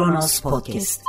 Kronos Podcast.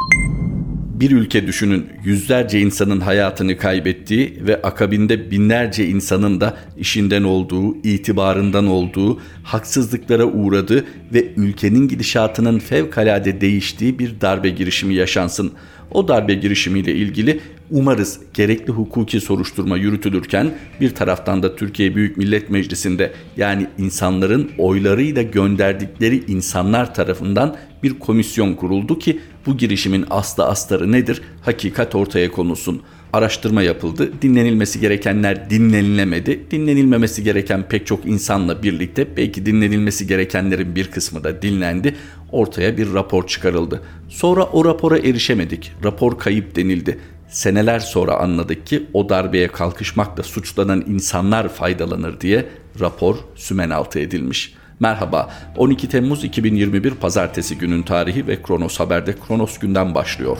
Bir ülke düşünün yüzlerce insanın hayatını kaybettiği ve akabinde binlerce insanın da işinden olduğu, itibarından olduğu, haksızlıklara uğradığı ve ülkenin gidişatının fevkalade değiştiği bir darbe girişimi yaşansın. O darbe girişimiyle ilgili umarız gerekli hukuki soruşturma yürütülürken bir taraftan da Türkiye Büyük Millet Meclisi'nde yani insanların oylarıyla gönderdikleri insanlar tarafından bir komisyon kuruldu ki bu girişimin aslı astarı nedir? Hakikat ortaya konulsun. Araştırma yapıldı. Dinlenilmesi gerekenler dinlenilemedi. Dinlenilmemesi gereken pek çok insanla birlikte belki dinlenilmesi gerekenlerin bir kısmı da dinlendi. Ortaya bir rapor çıkarıldı. Sonra o rapora erişemedik. Rapor kayıp denildi. Seneler sonra anladık ki o darbeye kalkışmakla suçlanan insanlar faydalanır diye rapor sümen altı edilmiş.'' Merhaba, 12 Temmuz 2021 Pazartesi günün tarihi ve Kronos Haber'de Kronos günden başlıyor.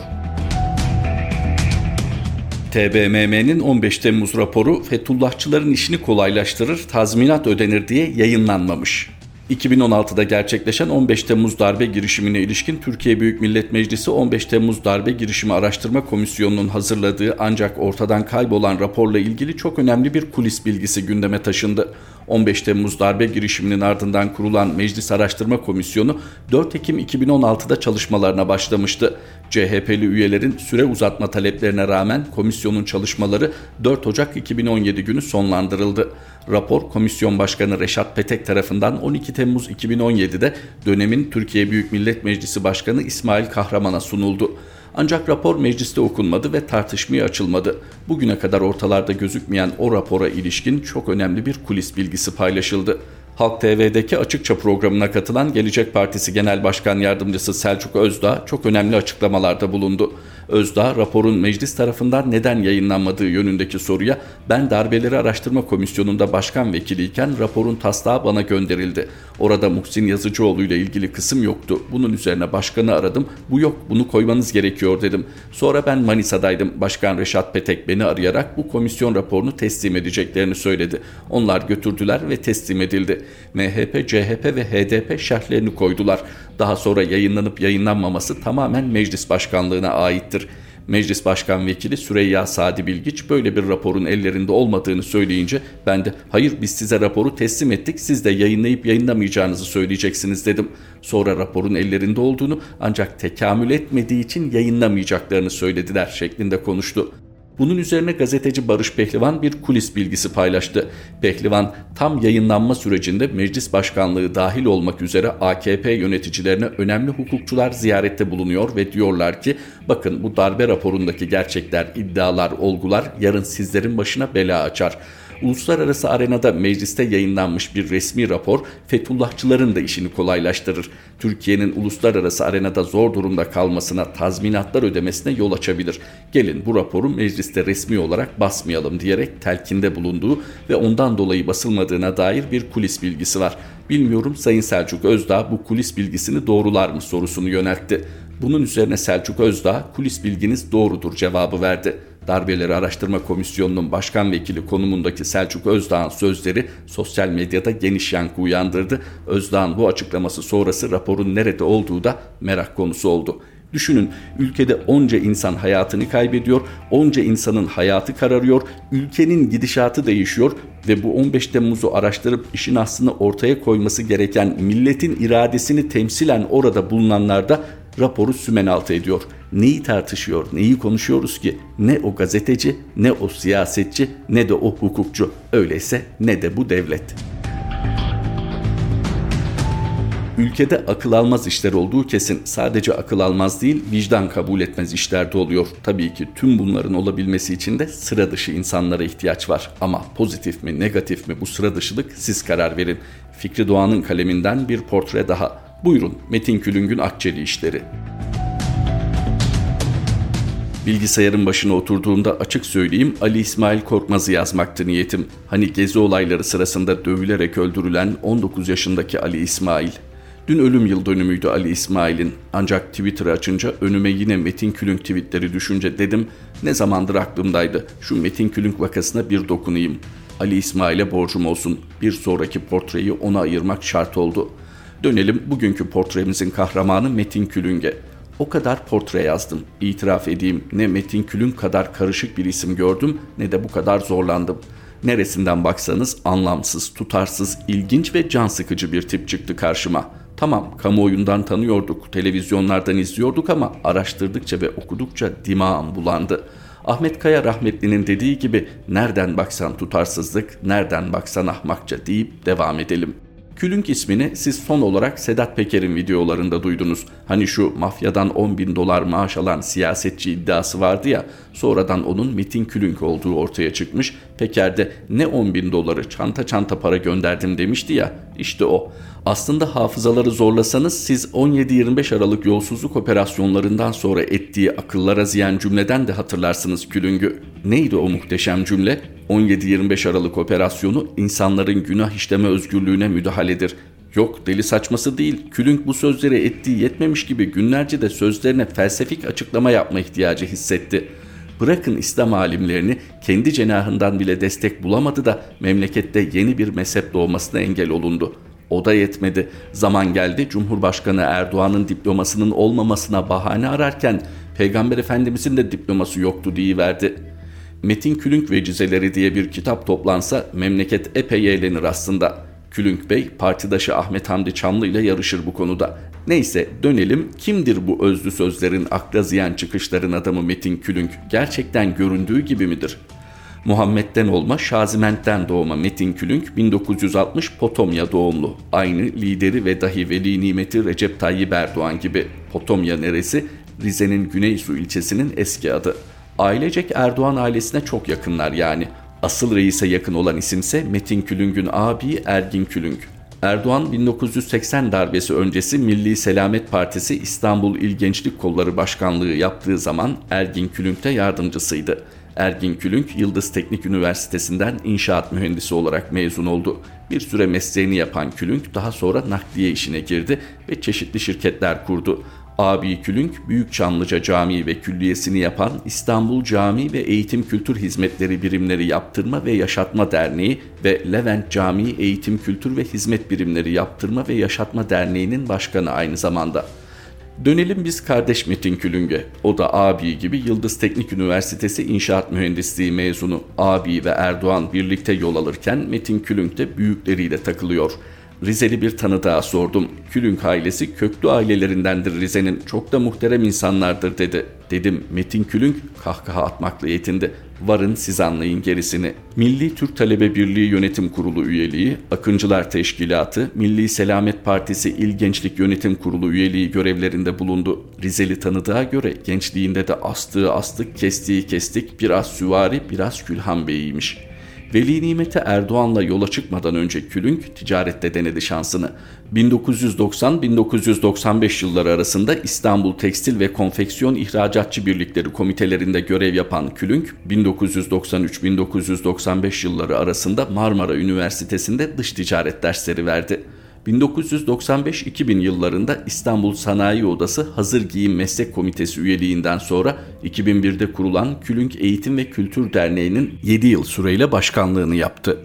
TBMM'nin 15 Temmuz raporu Fethullahçıların işini kolaylaştırır, tazminat ödenir diye yayınlanmamış. 2016'da gerçekleşen 15 Temmuz darbe girişimine ilişkin Türkiye Büyük Millet Meclisi 15 Temmuz darbe girişimi araştırma komisyonunun hazırladığı ancak ortadan kaybolan raporla ilgili çok önemli bir kulis bilgisi gündeme taşındı. 15 Temmuz darbe girişiminin ardından kurulan Meclis Araştırma Komisyonu 4 Ekim 2016'da çalışmalarına başlamıştı. CHP'li üyelerin süre uzatma taleplerine rağmen komisyonun çalışmaları 4 Ocak 2017 günü sonlandırıldı. Rapor Komisyon Başkanı Reşat Petek tarafından 12 Temmuz 2017'de dönemin Türkiye Büyük Millet Meclisi Başkanı İsmail Kahraman'a sunuldu. Ancak rapor mecliste okunmadı ve tartışmaya açılmadı. Bugüne kadar ortalarda gözükmeyen o rapora ilişkin çok önemli bir kulis bilgisi paylaşıldı. Halk TV'deki Açıkça programına katılan Gelecek Partisi Genel Başkan Yardımcısı Selçuk Özdağ çok önemli açıklamalarda bulundu. Özdağ raporun meclis tarafından neden yayınlanmadığı yönündeki soruya ben darbeleri araştırma komisyonunda başkan vekiliyken raporun taslağı bana gönderildi. Orada Muhsin Yazıcıoğlu ile ilgili kısım yoktu. Bunun üzerine başkanı aradım. Bu yok bunu koymanız gerekiyor dedim. Sonra ben Manisa'daydım. Başkan Reşat Petek beni arayarak bu komisyon raporunu teslim edeceklerini söyledi. Onlar götürdüler ve teslim edildi. MHP, CHP ve HDP şerhlerini koydular. Daha sonra yayınlanıp yayınlanmaması tamamen meclis başkanlığına aittir. Meclis Başkan Vekili Süreyya Sadi Bilgiç böyle bir raporun ellerinde olmadığını söyleyince ben de hayır biz size raporu teslim ettik siz de yayınlayıp yayınlamayacağınızı söyleyeceksiniz dedim. Sonra raporun ellerinde olduğunu ancak tekamül etmediği için yayınlamayacaklarını söylediler şeklinde konuştu. Bunun üzerine gazeteci Barış Pehlivan bir kulis bilgisi paylaştı. Pehlivan tam yayınlanma sürecinde meclis başkanlığı dahil olmak üzere AKP yöneticilerine önemli hukukçular ziyarette bulunuyor ve diyorlar ki bakın bu darbe raporundaki gerçekler, iddialar, olgular yarın sizlerin başına bela açar. Uluslararası arenada mecliste yayınlanmış bir resmi rapor Fethullahçıların da işini kolaylaştırır. Türkiye'nin uluslararası arenada zor durumda kalmasına, tazminatlar ödemesine yol açabilir. Gelin bu raporu mecliste resmi olarak basmayalım diyerek telkinde bulunduğu ve ondan dolayı basılmadığına dair bir kulis bilgisi var. Bilmiyorum Sayın Selçuk Özdağ bu kulis bilgisini doğrular mı sorusunu yöneltti. Bunun üzerine Selçuk Özdağ kulis bilginiz doğrudur cevabı verdi. Darbeleri Araştırma Komisyonu'nun başkan vekili konumundaki Selçuk Özdağ'ın sözleri sosyal medyada geniş yankı uyandırdı. Özdağ'ın bu açıklaması sonrası raporun nerede olduğu da merak konusu oldu. Düşünün ülkede onca insan hayatını kaybediyor, onca insanın hayatı kararıyor, ülkenin gidişatı değişiyor ve bu 15 Temmuz'u araştırıp işin aslını ortaya koyması gereken milletin iradesini temsilen orada bulunanlar da raporu sümen altı ediyor. Neyi tartışıyor, neyi konuşuyoruz ki? Ne o gazeteci, ne o siyasetçi, ne de o hukukçu. Öyleyse ne de bu devlet. Ülkede akıl almaz işler olduğu kesin. Sadece akıl almaz değil, vicdan kabul etmez işler de oluyor. Tabii ki tüm bunların olabilmesi için de sıra dışı insanlara ihtiyaç var. Ama pozitif mi, negatif mi bu sıra dışılık siz karar verin. Fikri Doğan'ın kaleminden bir portre daha. Buyurun Metin Külüngün Akçeli işleri. Bilgisayarın başına oturduğumda açık söyleyeyim Ali İsmail Korkmaz'ı yazmaktı niyetim. Hani gezi olayları sırasında dövülerek öldürülen 19 yaşındaki Ali İsmail. Dün ölüm yıl dönümüydü Ali İsmail'in. Ancak Twitter'ı açınca önüme yine Metin Külünk tweetleri düşünce dedim ne zamandır aklımdaydı. Şu Metin Külünk vakasına bir dokunayım. Ali İsmail'e borcum olsun. Bir sonraki portreyi ona ayırmak şart oldu. Dönelim bugünkü portremizin kahramanı Metin Külüng'e. O kadar portre yazdım. İtiraf edeyim ne Metin Külünk kadar karışık bir isim gördüm ne de bu kadar zorlandım. Neresinden baksanız anlamsız, tutarsız, ilginç ve can sıkıcı bir tip çıktı karşıma. Tamam kamuoyundan tanıyorduk, televizyonlardan izliyorduk ama araştırdıkça ve okudukça dimağım bulandı.'' Ahmet Kaya rahmetlinin dediği gibi nereden baksan tutarsızlık, nereden baksan ahmakça deyip devam edelim. Külünk ismini siz son olarak Sedat Peker'in videolarında duydunuz. Hani şu mafyadan 10 bin dolar maaş alan siyasetçi iddiası vardı ya, sonradan onun Metin Külünk olduğu ortaya çıkmış. Peker de ne 10 bin doları çanta çanta para gönderdim demişti ya, işte o. Aslında hafızaları zorlasanız siz 17-25 Aralık yolsuzluk operasyonlarından sonra ettiği akıllara ziyan cümleden de hatırlarsınız Külüng'ü. Neydi o muhteşem cümle? 17-25 Aralık operasyonu insanların günah işleme özgürlüğüne müdahaledir. Yok deli saçması değil. Külünk bu sözleri ettiği yetmemiş gibi günlerce de sözlerine felsefik açıklama yapma ihtiyacı hissetti. Bırakın İslam alimlerini kendi cenahından bile destek bulamadı da memlekette yeni bir mezhep doğmasına engel olundu.'' O da yetmedi. Zaman geldi Cumhurbaşkanı Erdoğan'ın diplomasının olmamasına bahane ararken Peygamber Efendimizin de diploması yoktu verdi. Metin Külünk Vecizeleri diye bir kitap toplansa memleket epey eğlenir aslında. Külünk Bey partidaşı Ahmet Hamdi Çamlı ile yarışır bu konuda. Neyse dönelim kimdir bu özlü sözlerin akla ziyan çıkışların adamı Metin Külünk? Gerçekten göründüğü gibi midir?'' Muhammed'den olma Şaziment'ten doğma Metin Külünk 1960 Potomya doğumlu. Aynı lideri ve dahi veli nimeti Recep Tayyip Erdoğan gibi. Potomya neresi? Rize'nin Güneysu ilçesinin eski adı. Ailecek Erdoğan ailesine çok yakınlar yani. Asıl reise yakın olan isimse Metin Külüng'ün abi Ergin Külünk. Erdoğan 1980 darbesi öncesi Milli Selamet Partisi İstanbul İl Gençlik Kolları Başkanlığı yaptığı zaman Ergin Külünk'te yardımcısıydı. Ergin Külünk Yıldız Teknik Üniversitesi'nden inşaat mühendisi olarak mezun oldu. Bir süre mesleğini yapan Külünk daha sonra nakliye işine girdi ve çeşitli şirketler kurdu. Abi Külünk Büyük Çamlıca Camii ve Külliyesini yapan İstanbul Cami ve Eğitim Kültür Hizmetleri Birimleri Yaptırma ve Yaşatma Derneği ve Levent Camii Eğitim Kültür ve Hizmet Birimleri Yaptırma ve Yaşatma Derneği'nin başkanı aynı zamanda. Dönelim biz kardeş Metin Külüng'e. O da abi gibi Yıldız Teknik Üniversitesi İnşaat Mühendisliği mezunu. Abi ve Erdoğan birlikte yol alırken Metin Külünk de büyükleriyle takılıyor. Rizeli bir tanıdığa sordum. Külünk ailesi köklü ailelerindendir Rize'nin. Çok da muhterem insanlardır dedi. Dedim Metin Külünk kahkaha atmakla yetindi. Varın siz anlayın gerisini. Milli Türk Talebe Birliği Yönetim Kurulu üyeliği, Akıncılar Teşkilatı, Milli Selamet Partisi İl Gençlik Yönetim Kurulu üyeliği görevlerinde bulundu. Rizeli tanıdığa göre gençliğinde de astığı astık, kestiği kestik, biraz süvari, biraz külhan beyiymiş. Veli Nimet'e Erdoğan'la yola çıkmadan önce Külünk ticarette denedi şansını. 1990-1995 yılları arasında İstanbul Tekstil ve Konfeksiyon İhracatçı Birlikleri komitelerinde görev yapan Külünk, 1993-1995 yılları arasında Marmara Üniversitesi'nde dış ticaret dersleri verdi. 1995-2000 yıllarında İstanbul Sanayi Odası Hazır Giyim Meslek Komitesi üyeliğinden sonra 2001'de kurulan Külünk Eğitim ve Kültür Derneği'nin 7 yıl süreyle başkanlığını yaptı.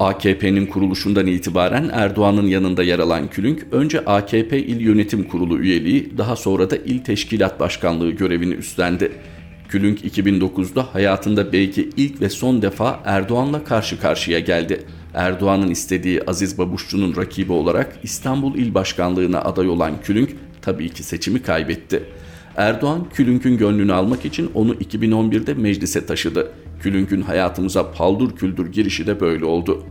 AKP'nin kuruluşundan itibaren Erdoğan'ın yanında yer alan Külünk, önce AKP İl Yönetim Kurulu üyeliği, daha sonra da İl Teşkilat Başkanlığı görevini üstlendi. Külünk 2009'da hayatında belki ilk ve son defa Erdoğan'la karşı karşıya geldi. Erdoğan'ın istediği Aziz Babuşçu'nun rakibi olarak İstanbul İl Başkanlığı'na aday olan Külünk tabii ki seçimi kaybetti. Erdoğan Külünk'ün gönlünü almak için onu 2011'de meclise taşıdı. Külünk'ün hayatımıza paldur küldür girişi de böyle oldu.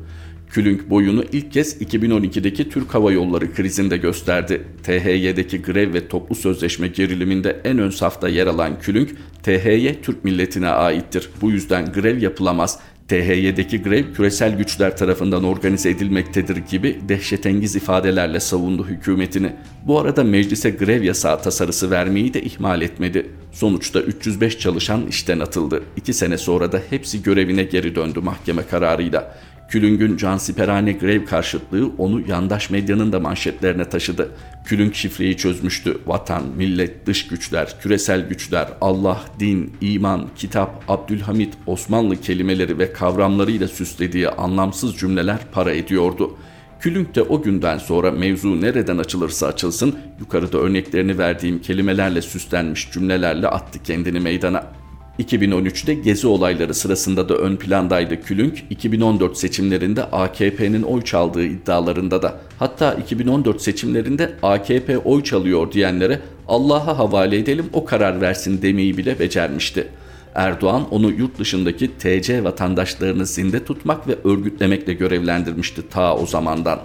Külünk boyunu ilk kez 2012'deki Türk Hava Yolları krizinde gösterdi. THY'deki grev ve toplu sözleşme geriliminde en ön safta yer alan Külünk, THY Türk milletine aittir. Bu yüzden grev yapılamaz. THY'deki grev küresel güçler tarafından organize edilmektedir gibi dehşetengiz ifadelerle savundu hükümetini. Bu arada meclise grev yasağı tasarısı vermeyi de ihmal etmedi. Sonuçta 305 çalışan işten atıldı. İki sene sonra da hepsi görevine geri döndü mahkeme kararıyla. Külüng'ün cansiperane grev karşıtlığı onu yandaş medyanın da manşetlerine taşıdı. Külünk şifreyi çözmüştü. Vatan, millet, dış güçler, küresel güçler, Allah, din, iman, kitap, Abdülhamit, Osmanlı kelimeleri ve kavramlarıyla süslediği anlamsız cümleler para ediyordu. Külünk de o günden sonra mevzu nereden açılırsa açılsın yukarıda örneklerini verdiğim kelimelerle süslenmiş cümlelerle attı kendini meydana. 2013'te gezi olayları sırasında da ön plandaydı Külünk, 2014 seçimlerinde AKP'nin oy çaldığı iddialarında da. Hatta 2014 seçimlerinde AKP oy çalıyor diyenlere Allah'a havale edelim o karar versin demeyi bile becermişti. Erdoğan onu yurt dışındaki TC vatandaşlarını zinde tutmak ve örgütlemekle görevlendirmişti ta o zamandan.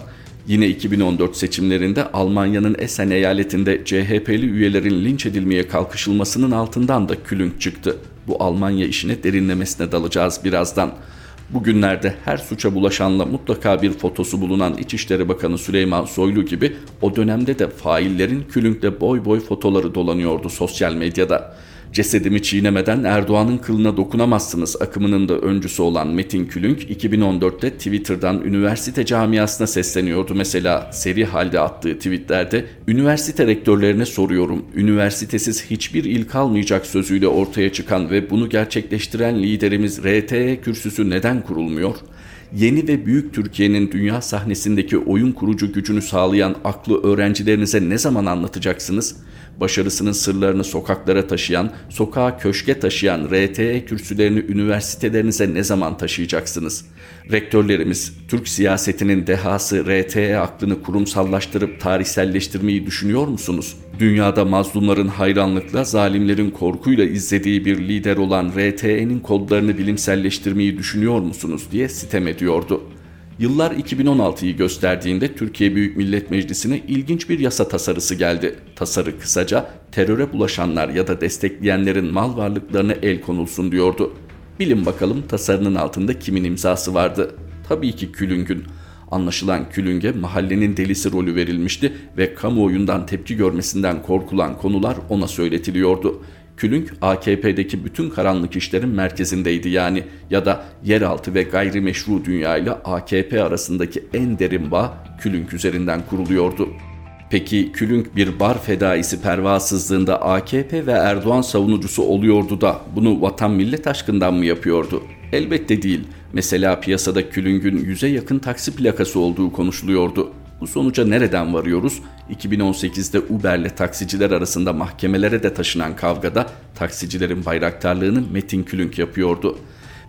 Yine 2014 seçimlerinde Almanya'nın Essen eyaletinde CHP'li üyelerin linç edilmeye kalkışılmasının altından da külünk çıktı. Bu Almanya işine derinlemesine dalacağız birazdan. Bugünlerde her suça bulaşanla mutlaka bir fotosu bulunan İçişleri Bakanı Süleyman Soylu gibi o dönemde de faillerin külünkle boy boy fotoları dolanıyordu sosyal medyada. Cesedimi çiğnemeden Erdoğan'ın kılına dokunamazsınız akımının da öncüsü olan Metin Külünk 2014'te Twitter'dan üniversite camiasına sesleniyordu. Mesela seri halde attığı tweetlerde üniversite rektörlerine soruyorum üniversitesiz hiçbir il kalmayacak sözüyle ortaya çıkan ve bunu gerçekleştiren liderimiz RTE kürsüsü neden kurulmuyor? yeni ve büyük Türkiye'nin dünya sahnesindeki oyun kurucu gücünü sağlayan aklı öğrencilerinize ne zaman anlatacaksınız? Başarısının sırlarını sokaklara taşıyan, sokağa köşke taşıyan RTE kürsülerini üniversitelerinize ne zaman taşıyacaksınız? Rektörlerimiz, Türk siyasetinin dehası RTE aklını kurumsallaştırıp tarihselleştirmeyi düşünüyor musunuz? Dünyada mazlumların hayranlıkla, zalimlerin korkuyla izlediği bir lider olan RTE'nin kodlarını bilimselleştirmeyi düşünüyor musunuz diye sitem ediyordu. Yıllar 2016'yı gösterdiğinde Türkiye Büyük Millet Meclisi'ne ilginç bir yasa tasarısı geldi. Tasarı kısaca teröre bulaşanlar ya da destekleyenlerin mal varlıklarına el konulsun diyordu. Bilin bakalım tasarının altında kimin imzası vardı? Tabii ki Külüng'ün. Anlaşılan Külüng'e mahallenin delisi rolü verilmişti ve kamuoyundan tepki görmesinden korkulan konular ona söyletiliyordu. Külünk AKP'deki bütün karanlık işlerin merkezindeydi yani ya da yeraltı ve gayrimeşru dünya ile AKP arasındaki en derin bağ Külünk üzerinden kuruluyordu. Peki Külünk bir bar fedaisi pervasızlığında AKP ve Erdoğan savunucusu oluyordu da bunu vatan millet aşkından mı yapıyordu? Elbette değil. Mesela piyasada Külüng'ün yüze yakın taksi plakası olduğu konuşuluyordu. Bu sonuca nereden varıyoruz? 2018'de Uber'le taksiciler arasında mahkemelere de taşınan kavgada taksicilerin bayraktarlığını Metin Külünk yapıyordu.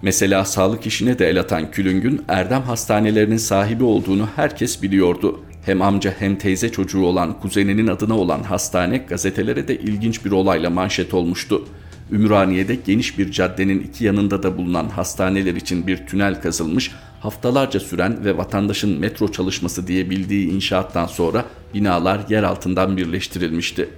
Mesela sağlık işine de el atan Külüng'ün Erdem hastanelerinin sahibi olduğunu herkes biliyordu. Hem amca hem teyze çocuğu olan kuzeninin adına olan hastane gazetelere de ilginç bir olayla manşet olmuştu. Ümraniye'de geniş bir caddenin iki yanında da bulunan hastaneler için bir tünel kazılmış, haftalarca süren ve vatandaşın metro çalışması diye bildiği inşaattan sonra binalar yer altından birleştirilmişti.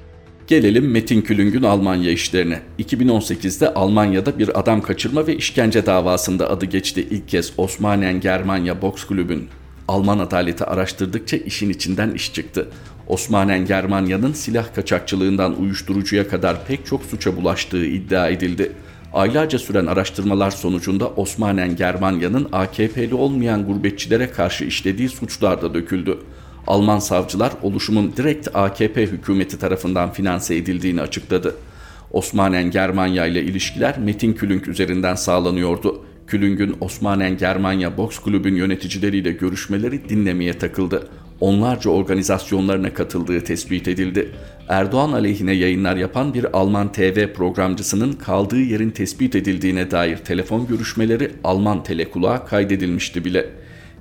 Gelelim Metin Külüng'ün Almanya işlerine. 2018'de Almanya'da bir adam kaçırma ve işkence davasında adı geçti ilk kez Osmanen Germanya Boks Kulübün. Alman adaleti araştırdıkça işin içinden iş çıktı. Osmanen Germanya'nın silah kaçakçılığından uyuşturucuya kadar pek çok suça bulaştığı iddia edildi. Aylarca süren araştırmalar sonucunda Osmanen Germanya'nın AKP'li olmayan gurbetçilere karşı işlediği suçlar da döküldü. Alman savcılar oluşumun direkt AKP hükümeti tarafından finanse edildiğini açıkladı. Osmanen Germanya ile ilişkiler Metin Külünk üzerinden sağlanıyordu. Külüng'ün Osmanen Germanya Boks Kulübü'nün yöneticileriyle görüşmeleri dinlemeye takıldı onlarca organizasyonlarına katıldığı tespit edildi. Erdoğan aleyhine yayınlar yapan bir Alman TV programcısının kaldığı yerin tespit edildiğine dair telefon görüşmeleri Alman telekulağa kaydedilmişti bile.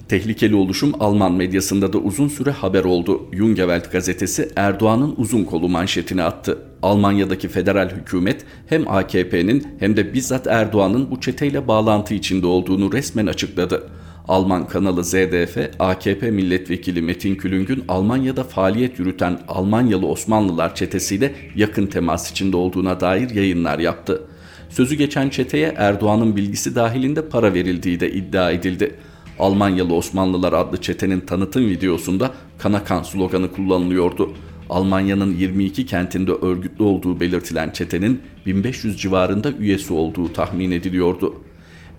Tehlikeli oluşum Alman medyasında da uzun süre haber oldu. Jungewelt gazetesi Erdoğan'ın uzun kolu manşetini attı. Almanya'daki federal hükümet hem AKP'nin hem de bizzat Erdoğan'ın bu çeteyle bağlantı içinde olduğunu resmen açıkladı. Alman kanalı ZDF, AKP milletvekili Metin Külüng'ün Almanya'da faaliyet yürüten Almanyalı Osmanlılar çetesiyle yakın temas içinde olduğuna dair yayınlar yaptı. Sözü geçen çeteye Erdoğan'ın bilgisi dahilinde para verildiği de iddia edildi. Almanyalı Osmanlılar adlı çetenin tanıtım videosunda Kanakan sloganı kullanılıyordu. Almanya'nın 22 kentinde örgütlü olduğu belirtilen çetenin 1500 civarında üyesi olduğu tahmin ediliyordu.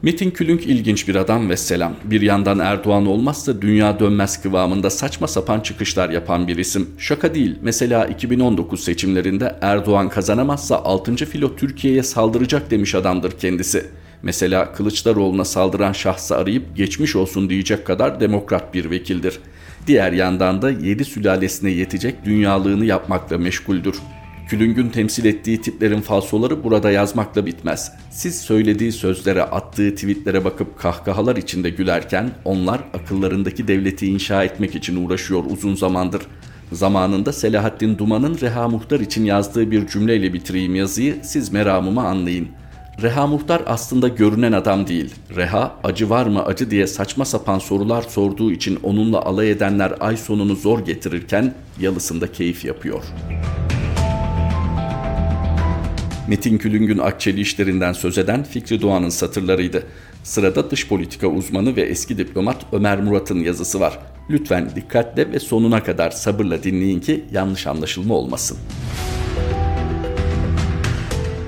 Metin Külünk ilginç bir adam ve selam. Bir yandan Erdoğan olmazsa dünya dönmez kıvamında saçma sapan çıkışlar yapan bir isim. Şaka değil. Mesela 2019 seçimlerinde Erdoğan kazanamazsa 6. filo Türkiye'ye saldıracak demiş adamdır kendisi. Mesela Kılıçdaroğlu'na saldıran şahsı arayıp geçmiş olsun diyecek kadar demokrat bir vekildir. Diğer yandan da yedi sülalesine yetecek dünyalığını yapmakla meşguldür. Külüngün temsil ettiği tiplerin falsoları burada yazmakla bitmez. Siz söylediği sözlere, attığı tweetlere bakıp kahkahalar içinde gülerken onlar akıllarındaki devleti inşa etmek için uğraşıyor uzun zamandır. Zamanında Selahattin Duman'ın Reha Muhtar için yazdığı bir cümleyle bitireyim yazıyı, siz meramımı anlayın. Reha Muhtar aslında görünen adam değil. Reha acı var mı acı diye saçma sapan sorular sorduğu için onunla alay edenler ay sonunu zor getirirken yalısında keyif yapıyor.'' Metin Külüngün Akçeli işlerinden söz eden Fikri Doğan'ın satırlarıydı. Sırada dış politika uzmanı ve eski diplomat Ömer Murat'ın yazısı var. Lütfen dikkatle ve sonuna kadar sabırla dinleyin ki yanlış anlaşılma olmasın.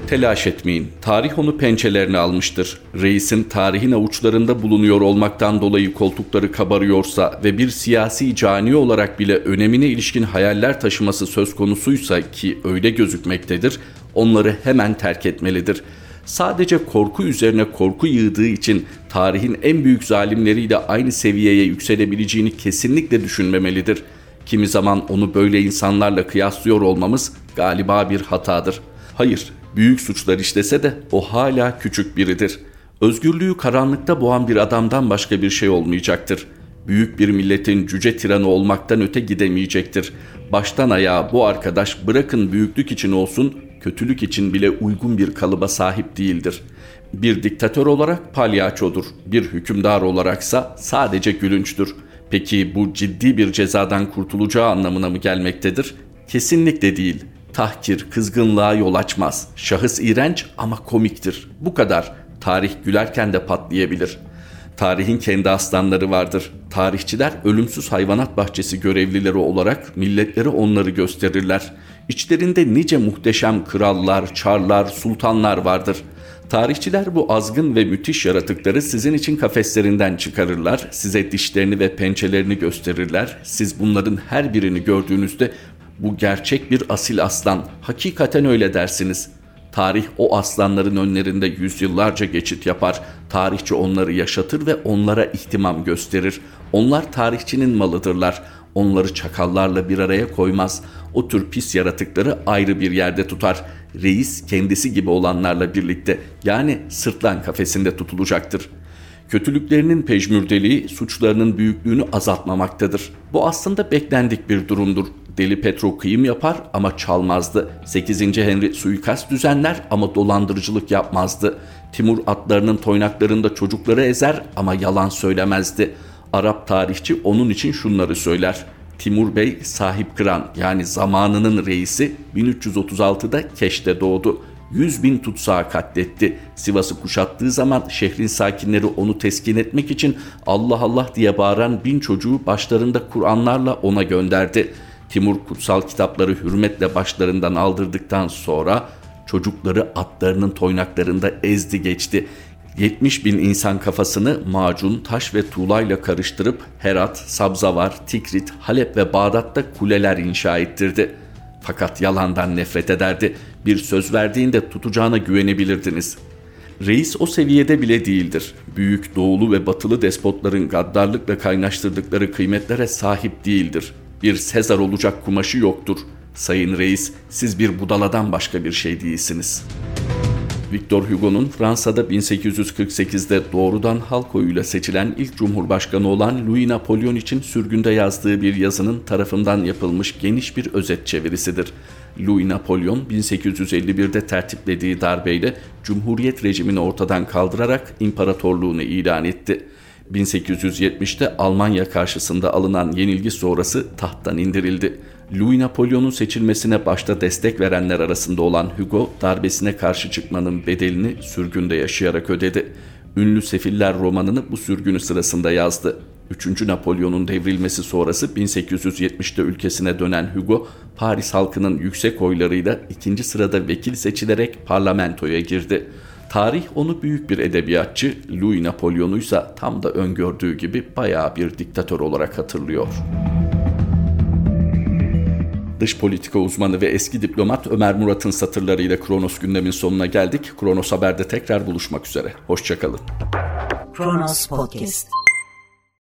Telaş etmeyin. Tarih onu pençelerine almıştır. Reisin tarihin avuçlarında bulunuyor olmaktan dolayı koltukları kabarıyorsa ve bir siyasi cani olarak bile önemine ilişkin hayaller taşıması söz konusuysa ki öyle gözükmektedir, onları hemen terk etmelidir. Sadece korku üzerine korku yığdığı için tarihin en büyük zalimleriyle aynı seviyeye yükselebileceğini kesinlikle düşünmemelidir. Kimi zaman onu böyle insanlarla kıyaslıyor olmamız galiba bir hatadır. Hayır, büyük suçlar işlese de o hala küçük biridir. Özgürlüğü karanlıkta boğan bir adamdan başka bir şey olmayacaktır. Büyük bir milletin cüce tiranı olmaktan öte gidemeyecektir. Baştan ayağa bu arkadaş bırakın büyüklük için olsun kötülük için bile uygun bir kalıba sahip değildir. Bir diktatör olarak palyaçodur, bir hükümdar olaraksa sadece gülünçtür. Peki bu ciddi bir cezadan kurtulacağı anlamına mı gelmektedir? Kesinlikle değil. Tahkir, kızgınlığa yol açmaz. Şahıs iğrenç ama komiktir. Bu kadar. Tarih gülerken de patlayabilir. Tarihin kendi aslanları vardır. Tarihçiler ölümsüz hayvanat bahçesi görevlileri olarak milletleri onları gösterirler. İçlerinde nice muhteşem krallar, çarlar, sultanlar vardır. Tarihçiler bu azgın ve müthiş yaratıkları sizin için kafeslerinden çıkarırlar, size dişlerini ve pençelerini gösterirler. Siz bunların her birini gördüğünüzde bu gerçek bir asil aslan, hakikaten öyle dersiniz. Tarih o aslanların önlerinde yüzyıllarca geçit yapar. Tarihçi onları yaşatır ve onlara ihtimam gösterir. Onlar tarihçinin malıdırlar. Onları çakallarla bir araya koymaz. O tür pis yaratıkları ayrı bir yerde tutar. Reis kendisi gibi olanlarla birlikte yani sırtlan kafesinde tutulacaktır. Kötülüklerinin pejmürdeliği suçlarının büyüklüğünü azaltmamaktadır. Bu aslında beklendik bir durumdur. Deli Petro kıyım yapar ama çalmazdı. 8. Henry suikast düzenler ama dolandırıcılık yapmazdı. Timur atlarının toynaklarında çocukları ezer ama yalan söylemezdi. Arap tarihçi onun için şunları söyler. Timur Bey sahip kıran yani zamanının reisi 1336'da Keş'te doğdu. 100 bin tutsağı katletti. Sivas'ı kuşattığı zaman şehrin sakinleri onu teskin etmek için Allah Allah diye bağıran bin çocuğu başlarında Kur'anlarla ona gönderdi. Timur kutsal kitapları hürmetle başlarından aldırdıktan sonra çocukları atlarının toynaklarında ezdi geçti. 70 bin insan kafasını macun, taş ve tuğlayla karıştırıp Herat, Sabzavar, Tikrit, Halep ve Bağdat'ta kuleler inşa ettirdi. Fakat yalandan nefret ederdi. Bir söz verdiğinde tutacağına güvenebilirdiniz. Reis o seviyede bile değildir. Büyük doğulu ve batılı despotların gaddarlıkla kaynaştırdıkları kıymetlere sahip değildir. Bir Sezar olacak kumaşı yoktur. Sayın Reis, siz bir budaladan başka bir şey değilsiniz.'' Victor Hugo'nun Fransa'da 1848'de doğrudan halk oyuyla seçilen ilk cumhurbaşkanı olan Louis Napolyon için sürgünde yazdığı bir yazının tarafından yapılmış geniş bir özet çevirisidir. Louis Napolyon 1851'de tertiplediği darbeyle Cumhuriyet rejimini ortadan kaldırarak imparatorluğunu ilan etti. 1870'te Almanya karşısında alınan yenilgi sonrası tahttan indirildi. Louis Napolyon'un seçilmesine başta destek verenler arasında olan Hugo, darbesine karşı çıkmanın bedelini sürgünde yaşayarak ödedi. Ünlü Sefiller romanını bu sürgünü sırasında yazdı. 3. Napolyon'un devrilmesi sonrası 1870'te ülkesine dönen Hugo, Paris halkının yüksek oylarıyla ikinci sırada vekil seçilerek parlamentoya girdi. Tarih onu büyük bir edebiyatçı, Louis Napolyon'u ise tam da öngördüğü gibi bayağı bir diktatör olarak hatırlıyor. Dış politika uzmanı ve eski diplomat Ömer Murat'ın satırlarıyla Kronos gündemin sonuna geldik. Kronos Haber'de tekrar buluşmak üzere. Hoşçakalın. Kronos Podcast